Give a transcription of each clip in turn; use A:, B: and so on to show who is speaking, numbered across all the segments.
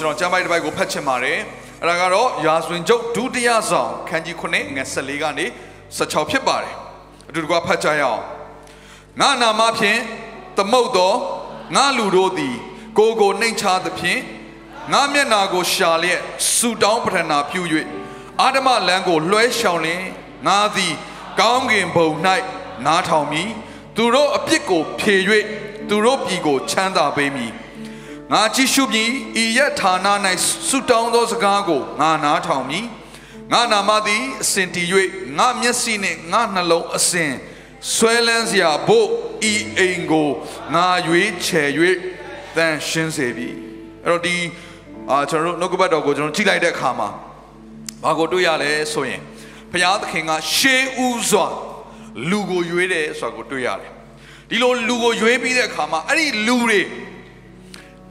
A: ကျွန်တော်ကျမ်းပိုက်တစ်ပိုက်ကိုဖတ်ချင်ပါတယ်အဲ့ဒါကတော့ရာဇဝင်ကျုပ်ဒုတိယဆောင်ခန်းကြီး9ငွေ14ကနေ16ဖြစ်ပါတယ်အတူတကွဖတ်ကြရအောင်ငါနာမဖြင့်သမုတ်တော်ငါလူတို့သည် ကိုယ်ကိုနှိမ်ချသဖြင့်ငါမျက်နာကိုရှာလျက်ဆူတောင်းပထနာပြု၍အာဓမလမ်းကိုလွှဲရှောင်လင်ငါသည် ကောင်းကင်ဘုံ၌နားထောင်မည်သူတို့အပြစ်ကိုဖြေ၍သူတို့ပြည်ကိုချမ်းသာပေးမည် ငါကြည့်ရှုပြီးဤရဌာန၌ဆုတောင်းသောစကားကိုငါနားထောင်မည်ငါနာမသည်အစဉ်တည်၍ငါမျက်စိနှင့်ငါနှလုံးအစဉ်ဆွဲလန်းစရာဖို့ဤအိမ်ကိုငါရွေးချယ်၍တန်ရှင်းစေပြီအဲ့တော့ဒီအာကျွန်တော်တို့နှုတ်ကပတ်တော်ကိုကျွန်တော်ကြည့်လိုက်တဲ့အခါမှာဘာကိုတွေ့ရလဲဆိုရင်ဘုရားသခင်ကရှေးဥစွာလူကိုရွေးတယ်ဆိုတာကိုတွေ့ရတယ်ဒီလိုလူကိုရွေးပြီးတဲ့အခါမှာအဲ့ဒီလူတွေ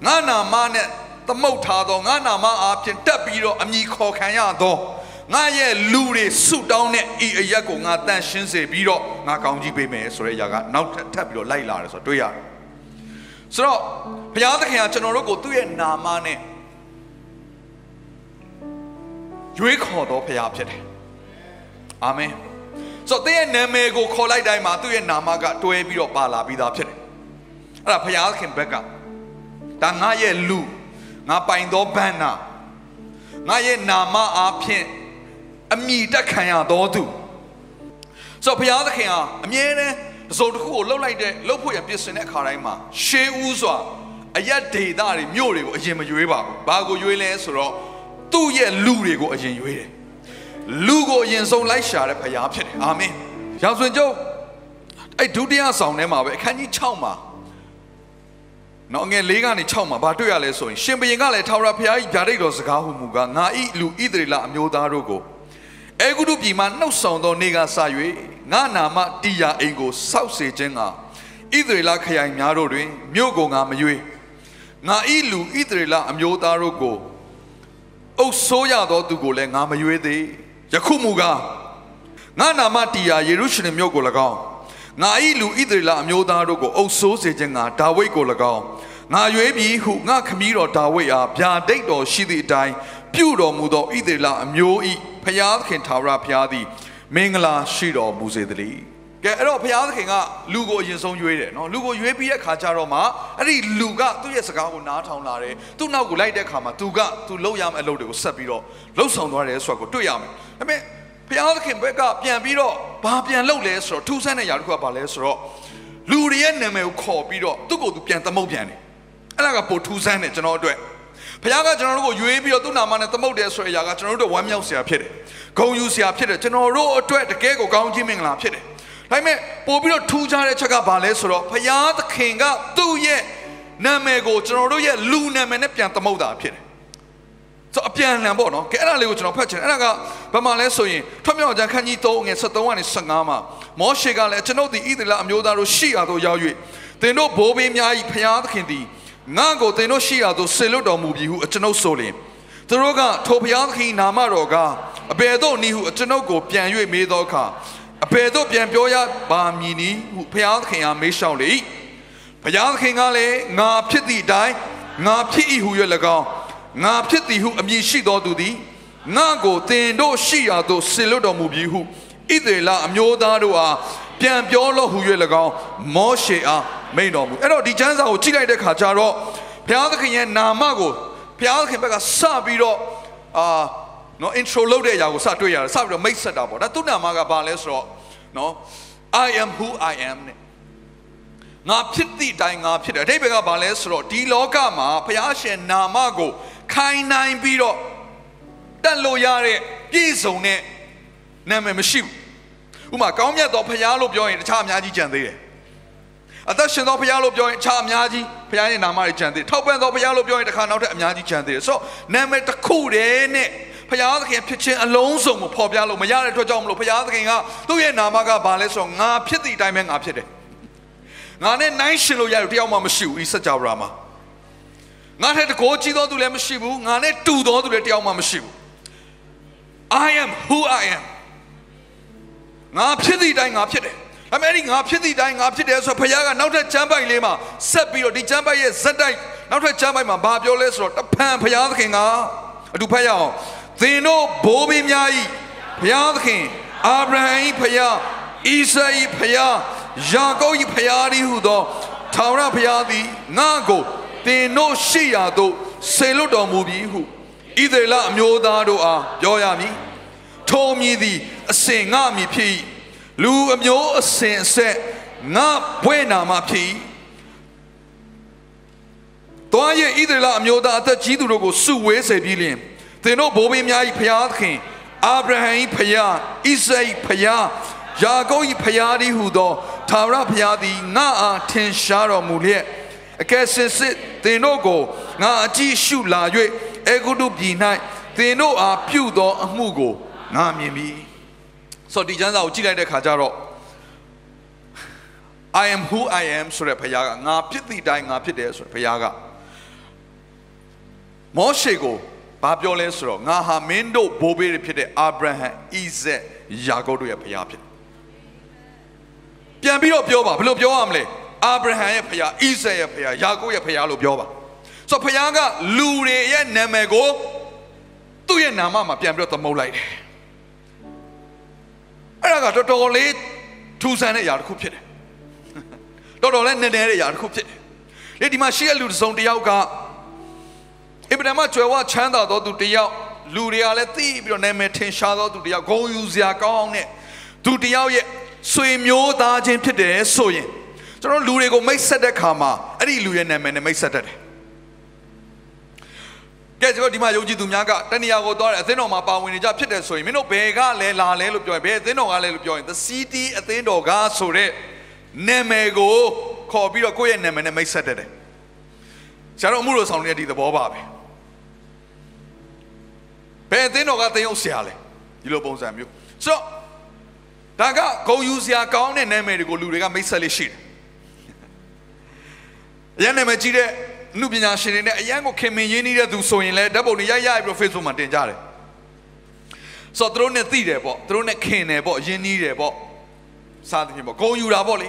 A: ငါနာမနဲ့သမုတ်ထားသောငါနာမအားဖြင့်တက်ပြီးတော့အမိခေါ်ခံရသောငါရဲ့လူတွေဆုတောင်းတဲ့ဤအရက်ကိုငါတန်ရှင်းစေပြီးတော့ငါကောင်းကြီးပေးမယ်ဆိုတဲ့အရာကနောက်ထပ်ထပ်ပြီးတော့လိုက်လာတယ်ဆိုတော့တွေ့ရတယ်ဆိုတော့ဘုရားသခင်ကကျွန်တော်တို့ကိုသူ့ရဲ့နာမနဲ့ရွေးခေါ်တော်ဘုရားဖြစ်တယ်အာမင်ဆိုတော့တဲ့ရဲ့နာမည်ကိုခေါ်လိုက်တိုင်းမှာသူ့ရဲ့နာမကတွဲပြီးတော့ပါလာပြီးသားဖြစ်တယ်အဲ့ဒါဘုရားသခင်ဘက်က ဒါငါရဲ့လူငါပိုင်သောဘန္နာငါရဲ့နာမအားဖြင့်အမိတက်ခံရတော်သူဆိုတော့ဘုရားသခင်ဟာအမြဲတမ်းတစ်စုံတစ်ခုကိုလှုပ်လိုက်တဲ့လှုပ်ဖို့ရပြင်ဆင်တဲ့အခါတိုင်းမှာရှေးဦးစွာအယက်ဒေတာတွေမြို့တွေကိုအရင်မရွေးပါဘူးဘာကိုရွေးလဲဆိုတော့သူ့ရဲ့လူတွေကိုအရင်ရွေးတယ်လူကိုအရင်ဆုံးလိုက်ရှာတဲ့ဘုရားဖြစ်တယ်အာမင်ရောင်စွင်ကျုပ်အဲ့ဒုတိယဆောင်ထဲမှာပဲအခန်းကြီး6မှာ နော်ငယ်၄ကနေ6မှာဘာတွေ့ရလဲဆိုရင်ရှင်ဘရင်ကလည်းထာဝရဘုရား၏ဗျာဒိတ်တော်စကားဟုမူကားငါဤလူဣသရေလအမျိုးသားတို့ကိုအေဂုတုပြည်မှနှုတ်ဆောင်သောနေကစ၍ငါနာမတိယာအိမ်ကိုစောက်စေခြင်းကဣသရေလခရိုင်များတို့တွင်မြို့ကိုငါမရွေငါဤလူဣသရေလအမျိုးသားတို့ကိုအုပ်ဆိုးရသောသူကိုလည်းငါမရွေသေးယခုမူကားငါနာမတိယာယေရုရှလင်မြို့ကို၎င်းငါဤလူဣသရေလအမျိုးသားတို့ကိုအုပ်ဆိုးစေခြင်းကဒါဝိဒ်ကို၎င်း ငါရွေးပြီးဟုငါခမည်းတော်ဒါဝိဒ်အားဗျာဒိတ်တော်ရှိသည့်အတိုင်းပြုတော်မူသောဣသရေလအမျိုးဤဖျားသခင်သာဝရဖျားသည်မင်္ဂလာရှိတော်မူစေတည်းကဲအဲ့တော့ဖျားသခင်ကလူကိုအရင်ဆုံးရွေးတယ်နော်လူကိုရွေးပြီးတဲ့ခါကျတော့မှအဲ့ဒီလူကသူ့ရဲ့စကားကိုနားထောင်လာတယ်သူ့နောက်ကိုလိုက်တဲ့ခါမှာသူကသူလှုပ်ရမယ့်အလုပ်တွေကိုဆက်ပြီးတော့လှုပ်ဆောင်သွားတယ်ဆိုတာကိုတွေ့ရမယ်ဒါပေမဲ့ဘုရားသခင်ဘက်ကပြန်ပြီးတော့ဘာပြန်လုပ်လဲဆိုတော့ထူးဆန်းတဲ့ຢာတစ်ခုကဘာလဲဆိုတော့လူတွေရဲ့နာမည်ကိုခေါ်ပြီးတော့သူ့ကိုယ်သူပြန်သမုတ်ပြန်တယ် အဲ့ဒါကပိုထူးဆန်းတယ်ကျွန်တော်အတွက်ဘုရားကကျွန်တော်တို့ကိုရွေးပြီးတော့သူ့နာမနဲ့သမုတ်တယ်ဆိုတဲ့အရာကကျွန်တော်တို့ဝမ်းမြောက်စရာဖြစ်တယ်ဂုဏ်ယူစရာဖြစ်တယ်ကျွန်တော်တို့အတွက်တကယ်ကိုကောင်းခြင်းမင်္ဂလာဖြစ်တယ်ဒါပေမဲ့ပို့ပြီးတော့ထူးခြားတဲ့ချက်ကဘာလဲဆိုတော့ဘုရားသခင်ကသူ့ရဲ့နာမည်ကိုကျွန်တော်တို့ရဲ့လူနာမည်နဲ့ပြန်သမုတ်တာဖြစ်တယ်ဆိုအပြန်အလှန်ပေါ့နော်ကဲအဲ့ဒါလေးကိုကျွန်တော်ဖတ်ချင်တယ်အဲ့ဒါကဘာမှလဲဆိုရင်ထွတ်မြောက်ကြံခန်းကြီး3ငယ်73ကနေ15မှာမောရှေကလည်းကျွန်ုပ်သည်ဣသရေလအမျိုးသားတို့ရှိရာသို့ရောက်၍သင်တို့ဘိုးဘေးများ၏ဖျားသခင်သည် ငါ့ကိုသင်တို့ရှိရာသို့ဆေလွတ်တော်မူပြီဟုကျွန်ုပ်ဆိုလျင်သူတို့ကထိုဖျားသခင်နာမတော်ကအဘယ်သို့နည်းဟုကျွန်ုပ်ကိုပြန်၍မေးသောအခါအဘယ်သို့ပြန်ပြောရပါမည်နည်းဟုဖျားသခင်ကမေးလျှောက်လေ၏ဖျားသခင်ကလည်းငါဖြစ်သည့်အတိုင်းငါဖြစ်၏ဟု၍၎င်းငါဖြစ်သည်ဟုအမည်ရှိတော်သူသည်ငါကိုတင်တို့ရှိရာသို့ဆေလွတ်တော်မူပြီဟုဣသရေလအမျိုးသားတို့အားပြန်ပြောလို့ဟူ၍၎င်းမောရှေအား မိန်တော်မူအဲ့တော့ဒီကျမ်းစာကိုကြည့်လိုက်တဲ့ခါကျတော့ဘုရားသခင်ရဲ့နာမကိုဘုရားသခင်ဘက်ကစပြီးတော့အာနော် intro လုပ်တဲ့အရာကိုစတွေ့ရတယ်စပြီးတော့မိတ်ဆက်တာပေါ့ဒါသူ့နာမကဘာလဲဆိုတော့နော် I am who I am နဲ့ငါဖြစ်သည့်အတိုင်းငါဖြစ်တယ်အဓိပ္ပာယ်ကဘာလဲဆိုတော့ဒီလောကမှာဘုရားရှင်နာမကိုခိုင်နိုင်ပြီးတော့တက်လို့ရတဲ့ပြည့်စုံတဲ့နာမည်မရှိဘူးဥပမာကောင်းမြတ်သောဘုရားလို့ပြောရင်တခြားအများကြီးကြံသေးတယ် အသက်ရှင်သောဘုရားလို့ပြောရင်အခြားအများကြီးဘုရားရဲ့နာမတွေကျန်သေးတယ်ထောက်ပံ့သောဘုရားလို့ပြောရင်တစ်ခါနောက်ထပ်အများကြီးကျန်သေးတယ်ဆိုတော့နာမည်တစ်ခုတည်းနဲ့ဘုရားသခင်ဖြစ်ခြင်းအလုံးစုံကိုဖော်ပြလို့မရတဲ့အတွက်ကြောင့်မလို့ဘုရားသခင်ကသူ့ရဲ့နာမကဘာလဲဆိုတော့ငါဖြစ်သည့်အတိုင်းပဲငါဖြစ်တယ်ငါနဲ့နိုင်ရှင်လို့ရတယ်တယောက်မှမရှိဘူးဤစကြဝဠာမှာငါထက်တကိုးကြီးသောသူလည်းမရှိဘူးငါနဲ့တူသောသူလည်းတယောက်မှမရှိဘူး I am who I am ငါဖြစ်သည့်အတိုင်းငါဖြစ်တယ် ဒါပေမဲ့ဒီငါဖြစ်သည့်အတိုင်းငါဖြစ်တယ်ဆိုတော့ဘုရားကနောက်ထပ်ကျမ်းပိုက်လေးမှာဆက်ပြီးတော့ဒီကျမ်းပိုက်ရဲ့ဇက်တိုက်နောက်ထပ်ကျမ်းပိုက်မှာဘာပြောလဲဆိုတော့တဖန်ဘုရားသခင်ကအတူဖတ်ရအောင်သင်တို့ဘိုးဘီများဤဘုရားသခင်အာဗြဟံဤဘုရားဣဇာဤဘုရားယာကုပ်ဤဘုရားဤဟုသောထာဝရဘုရားသည်ငါ့ကိုသင်တို့ရှိရာသို့ဆေလွတ်တော်မူပြီဟုဣသရေလအမျိုးသားတို့အားပြောရမည်ထိုမည်သည်အစဉ်ငါမည်ဖြစ်၏ လူအမျိုးအစဉ်အဆက်ငါဘွဲ့နာမဖြစ်၏တွားရဲ့ဣသရေလအမျိုးသားအသက်ကြီးသူတို့ကိုစုဝေးစေပြီးလျင်သင်တို့ဘိုးဘေးများ၏ဖျားသခင်အာဗြဟံ၏ဖျားဣဇက်၏ဖျားယာကုပ်၏ဖျားသည်ဟုသောသာဝရဖျားသည်ငါအားထင်ရှားတော်မူလျက်အကယ်စင်စစ်သင်တို့ကိုငါအကြည့်ရှုလာ၍အေဂုတုပြည်၌သင်တို့အားပြုသောအမှုကိုငါမြင်ပြီ ဆိုတော့ဒီကျမ်းစာကိုကြည့်လိုက်တဲ့ခါကျတော့ I am who I am ဆိုတဲ့ဘုရားကငါဖြစ်သည့်အတိုင်းငါဖြစ်တယ်ဆိုတဲ့ဘုရားကမောရှေကိုဘာပြောလဲဆိုတော့ငါဟာမင်းတို့ဘိုးဘေးတွေဖြစ်တဲ့အာဗြဟံဣဇက်ယာကုပ်တို့ရဲ့ဘုရားဖြစ်တယ်ပြန်ပြီးတော့ပြောပါဘယ်လိုပြောရမလဲအာဗြဟံရဲ့ဘုရားဣဇက်ရဲ့ဘုရားယာကုပ်ရဲ့ဘုရားလို့ပြောပါဆိုတော့ဘုရားကလူတွေရဲ့နာမည်ကိုသူ့ရဲ့နာမမှာပြန်ပြီးတော့သမုတ်လိုက်တယ်အဲ့ဒါ ကတော်တော်လေးထူဆန်းတဲ့ຢာတစ်ခုဖြစ်တယ်တော်တော်လေးနည်းနည်းတဲ့ຢာတစ်ခုဖြစ်တယ်လေဒီမှာရှိတဲ့လူတစ်စုံတစ်ယောက်ကအင်ပဒမကျွယ်ဝချမ်းသာသောသူတစ်ယောက်လူတွေကလည်းသိပြီးတော့နာမည်ထင်ရှားသောသူတစ်ယောက်ဂုဏ်ယူစရာကောင်းတဲ့သူတစ်ယောက်ရဲ့ဆွေမျိုးသားချင်းဖြစ်တယ်ဆိုရင်ကျွန်တော်လူတွေကိုမိတ်ဆက်တဲ့ခါမှာအဲ့ဒီလူရဲ့နာမည်နဲ့မိတ်ဆက်တတ်တယ် ကဲကျွန်တော်ဒီမှာယုံကြည်သူများကတဏှာကိုသွားတယ်အသင်းတော်မှာပါဝင်နေကြဖြစ်တယ်ဆိုရင်မင်းတို့ဘယ်ကလဲလာလဲလို့ပြောရင်ဘယ်အသင်းတော်ကလဲလို့ပြောရင် the city အသင်းတော်ကဆိုတဲ့နာမည်ကိုခေါ်ပြီးတော့ကိုယ့်ရဲ့နာမည်နဲ့မိတ်ဆက်တတ်တယ်ဆရာတော်အမှုတော်ဆောင်တဲ့ဒီသဘောပါပဲဘယ်အသင်းတော်ကသင်ရုပ်ဆရာလဲဒီလိုပုံစံမျိုးဆိုတော့ဒါကဂုံယူဆရာကောင်းတဲ့နာမည်တွေကိုလူတွေကမိတ်ဆက်လေးရှိတယ်အရင်နာမည်ကြီးတဲ့ နှုပညာရှင်တွေနဲ့အရန်ကိုခင်မင်ရင်းနှီးတဲ့သူဆိုရင်လည်းဓာတ်ပုံတွေရိုက်ရိုက်ပြီးတော့ Facebook မှာတင်ကြတယ်ဆိုတော့သူတို့နဲ့သိတယ်ပေါ့သူတို့နဲ့ခင်တယ်ပေါ့ရင်းနှီးတယ်ပေါ့စသဖြင့်ပေါ့ဂုံယူတာပေါ့လေ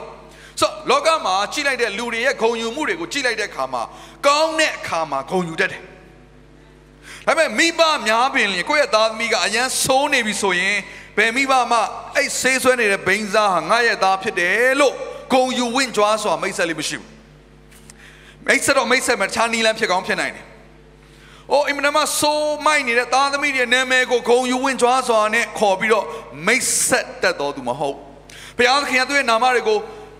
A: ဆိုတော့လောကမှာကြည့်လိုက်တဲ့လူတွေရဲ့ဂုံယူမှုတွေကိုကြည့်လိုက်တဲ့အခါမှာကောင်းတဲ့အခါမှာဂုံယူတတ်တယ်ဒါပေမဲ့မိဘများပင်လျင်ကိုယ့်ရဲ့သားသမီးကအရန်ဆိုးနေပြီဆိုရင်ဘယ်မိဘမှအဲ့ဆေးဆွဲနေတဲ့ဘိန်းစားဟာငါရဲ့သားဖြစ်တယ်လို့ဂုံယူဝင့်ကြွားစွာမိတ်ဆက်လေးမရှိဘူး မိတ်ဆက်တော့မိတ်ဆက်မှာတခြားနီလန်းဖြစ်ကောင်းဖြစ်နိုင်တယ်။အိုအင်မနမဆိုးမိုက်နေတဲ့သားသမီးတွေနာမည်ကိုဂုံယူဝင့်ကြွားစွာနဲ့ခေါ်ပြီးတော့မိတ်ဆက်တတ်တော်သူမဟုတ်။ဘုရားသခင်ကသူ့ရဲ့နာမတွေကို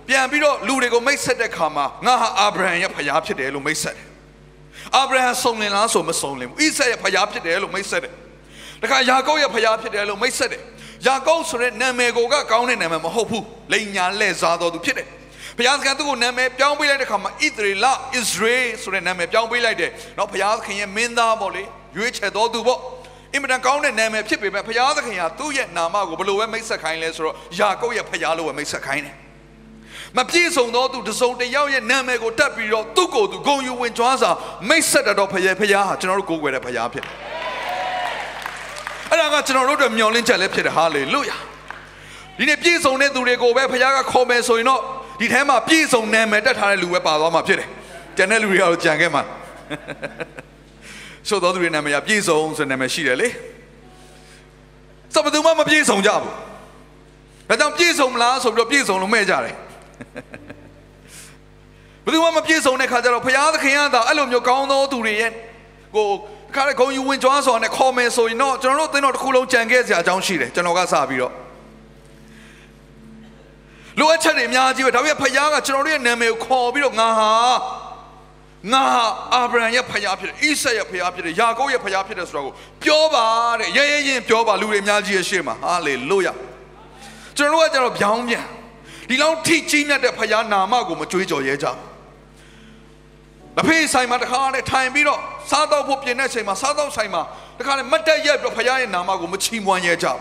A: ပြန်ပြီးတော့လူတွေကိုမိတ်ဆက်တဲ့ခါမှာငါဟာအာဗြဟံရဲ့ဖခင်ဖြစ်တယ်လို့မိတ်ဆက်တယ်။အာဗြဟံစုံလင်လားဆိုမစုံလင်ဘူး။ဣဆက်ရဲ့ဖခင်ဖြစ်တယ်လို့မိတ်ဆက်တယ်။တခါယာကုပ်ရဲ့ဖခင်ဖြစ်တယ်လို့မိတ်ဆက်တယ်။ယာကုပ်ဆိုတဲ့နာမည်ကိုကကောင်းတဲ့နာမည်မဟုတ်ဘူး။လိန်ညာလဲစားတော်သူဖြစ်တယ်။ ဘုရားသခင်သူ့ကိုနာမည်ပြောင်းပေးလိုက်တဲ့ခါမှာဣသရေလ Israel ဆိုတဲ့နာမည်ပြောင်းပေးလိုက်တယ်။နော်ဘုရားသခင်ရဲ့မင်းသားပေါ့လေရွေးချယ်တော်သူပေါ့။အင်မတန်ကောင်းတဲ့နာမည်ဖြစ်ပေမဲ့ဘုရားသခင်ဟာသူ့ရဲ့နာမကိုဘယ်လိုပဲမိတ်ဆက်ခိုင်းလဲဆိုတော့ယာကုပ်ရဲ့ဖခင်လို့ပဲမိတ်ဆက်ခိုင်းတယ်။မပြည့်စုံသောသူတစုံတစ်ယောက်ရဲ့နာမည်ကိုတက်ပြီးတော့သူ့ကိုယ်သူဂုံယူဝင်ကြွားစွာမိတ်ဆက်တတ်တော့ဖခင်ဖခင်ဟာကျွန်တော်တို့ကိုးကွယ်တဲ့ဖခင်ဖြစ်တယ်။အဲ့ဒါကကျွန်တော်တို့အတွက်မျှော်လင့်ချက်လည်းဖြစ်တယ်ဟာလေလုယာ။ဒီနေ့ပြည့်စုံတဲ့သူတွေကိုပဲဖခင်ကခေါ်မယ်ဆိုရင်တော့ ဒီထဲမှာပြည့်စုံနာမည်တက်ထားတဲ့လူပဲပါသွားမှာဖြစ်တယ်။ကျန်တဲ့လူတွေကတော့ကြံခဲ့မှာ။ဆိုတော့သူတွေနာမည်ကပြည့်စုံဆိုတဲ့နာမည်ရှိတယ်လေ။စပသူမှမပြည့်စုံကြဘူး။ဒါကြောင့်ပြည့်စုံမလားဆိုပြီးတော့ပြည့်စုံလို့မဲ့ကြတယ်။ဘယ်သူမှမပြည့်စုံတဲ့ခါကျတော့ဘုရားသခင်ကသာအဲ့လိုမျိုးကောင်းသောသူတွေရဲ့ကိုခါရဂုံယူဝင်ကြွားစွာနဲ့ခေါ်မယ်ဆိုရင်တော့ကျွန်တော်တို့သင်တော်တစ်ခုလုံးကြံခဲ့စရာအကြောင်းရှိတယ်ကျွန်တော်ကစပြီးတော့ လိုအပ်ချက်တွေအများကြီးပဲဒါပေမဲ့ဖခင်ကကျွန်တော်တို့ရဲ့နာမည်ကိုခေါ်ပြီးတော့ငါဟာငါဟာအာဗြဟံရဲ့ဖခင်ဖြစ်တယ်ဣဆက်ရဲ့ဖခင်ဖြစ်တယ်ယာကုပ်ရဲ့ဖခင်ဖြစ်တယ်ဆိုတော့ကိုပြောပါတဲ့ရဲရဲရင်ပြောပါလူတွေအများကြီးရဲ့ရှေ့မှာဟာလေလုယာကျွန်တော်တို့ကကျတော့ဗျောင်းပြန်ဒီလောက်ထိကြီးမြတ်တဲ့ဖခင်နာမကိုမကြွေးကြော်ရဲကြဘူးလက်ဖေးဆိုင်မှာတခါနဲ့ထိုင်ပြီးတော့စားတော့ဖို့ပြင်တဲ့အချိန်မှာစားတော့ဆိုင်မှာတခါနဲ့မတ်တက်ရက်ပြီးတော့ဖခင်ရဲ့နာမကိုမချီးမွမ်းရဲကြဘူး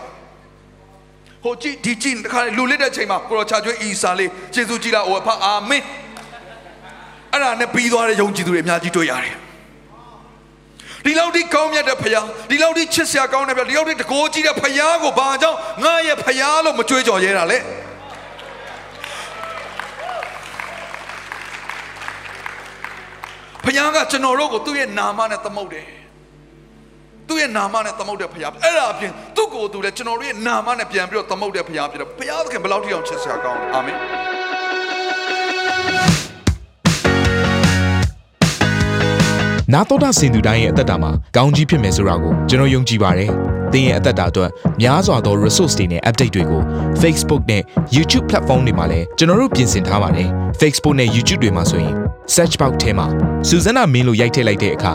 A: ဟိုကြည့်ဒီကြည့်တခါနဲ့လူလစ်တဲ့အချိန်မှာကိုရောချာကျွေးအီစာလေးယေရှုကြည်လာအိုဖာအာမင်အဲ့ဒါနဲ့ပြီးသွားတဲ့ယုံကြည်သူတွေအများကြီးတွေ့ရတယ်ဒီလောက်ထိကောင်းမြတ်တဲ့ဖခင်ဒီလောက်ထိချစ်စရာကောင်းတဲ့ဖခင်ဒီလောက်ထိတကိုးကြီးတဲ့ဖခင်ကိုဘာကြောင့်ငါရဲ့ဖခင်လို့မကြွေးကြော်ရဲတာလဲဖခင်ကကျွန်တော်တို့ကိုသူ့ရဲ့နာမနဲ့သမုတ်တယ် သူ့ရဲ့နာမနဲ့သမုတ်တဲ့ဖခင်အဲ့ဒါအပြင်သူ့ကိုယ်သူလည်းကျွန်တော်တို့ရဲ့နာမနဲ့ပြန်ပြီးတော့သမုတ်တဲ့ဖခင်ဖြစ်တယ်ဖခင်သခင်ဘယ်လောက်ထိအောင်ချစ်စရာကောင်းလဲအာမင်
B: နာတော်တာစင်သူတိုင်းရဲ့အသက်တာမှာကောင်းကြီးဖြစ်မယ်ဆိုတာကိုကျွန်တော်ယုံကြည်ပါတယ်။သင်ရဲ့အသက်တာအတွက်များစွာသော resource တွေနဲ့ update တွေကို Facebook နဲ့ YouTube platform တွေမှာလည်းကျွန်တော်တို့ပြင်ဆင်ထားပါတယ်။ Facebook နဲ့ YouTube တွေမှာဆိုရင် search box ထဲမှာစုစွမ်းနာမင်းလို့ရိုက်ထည့်လိုက်တဲ့အခါ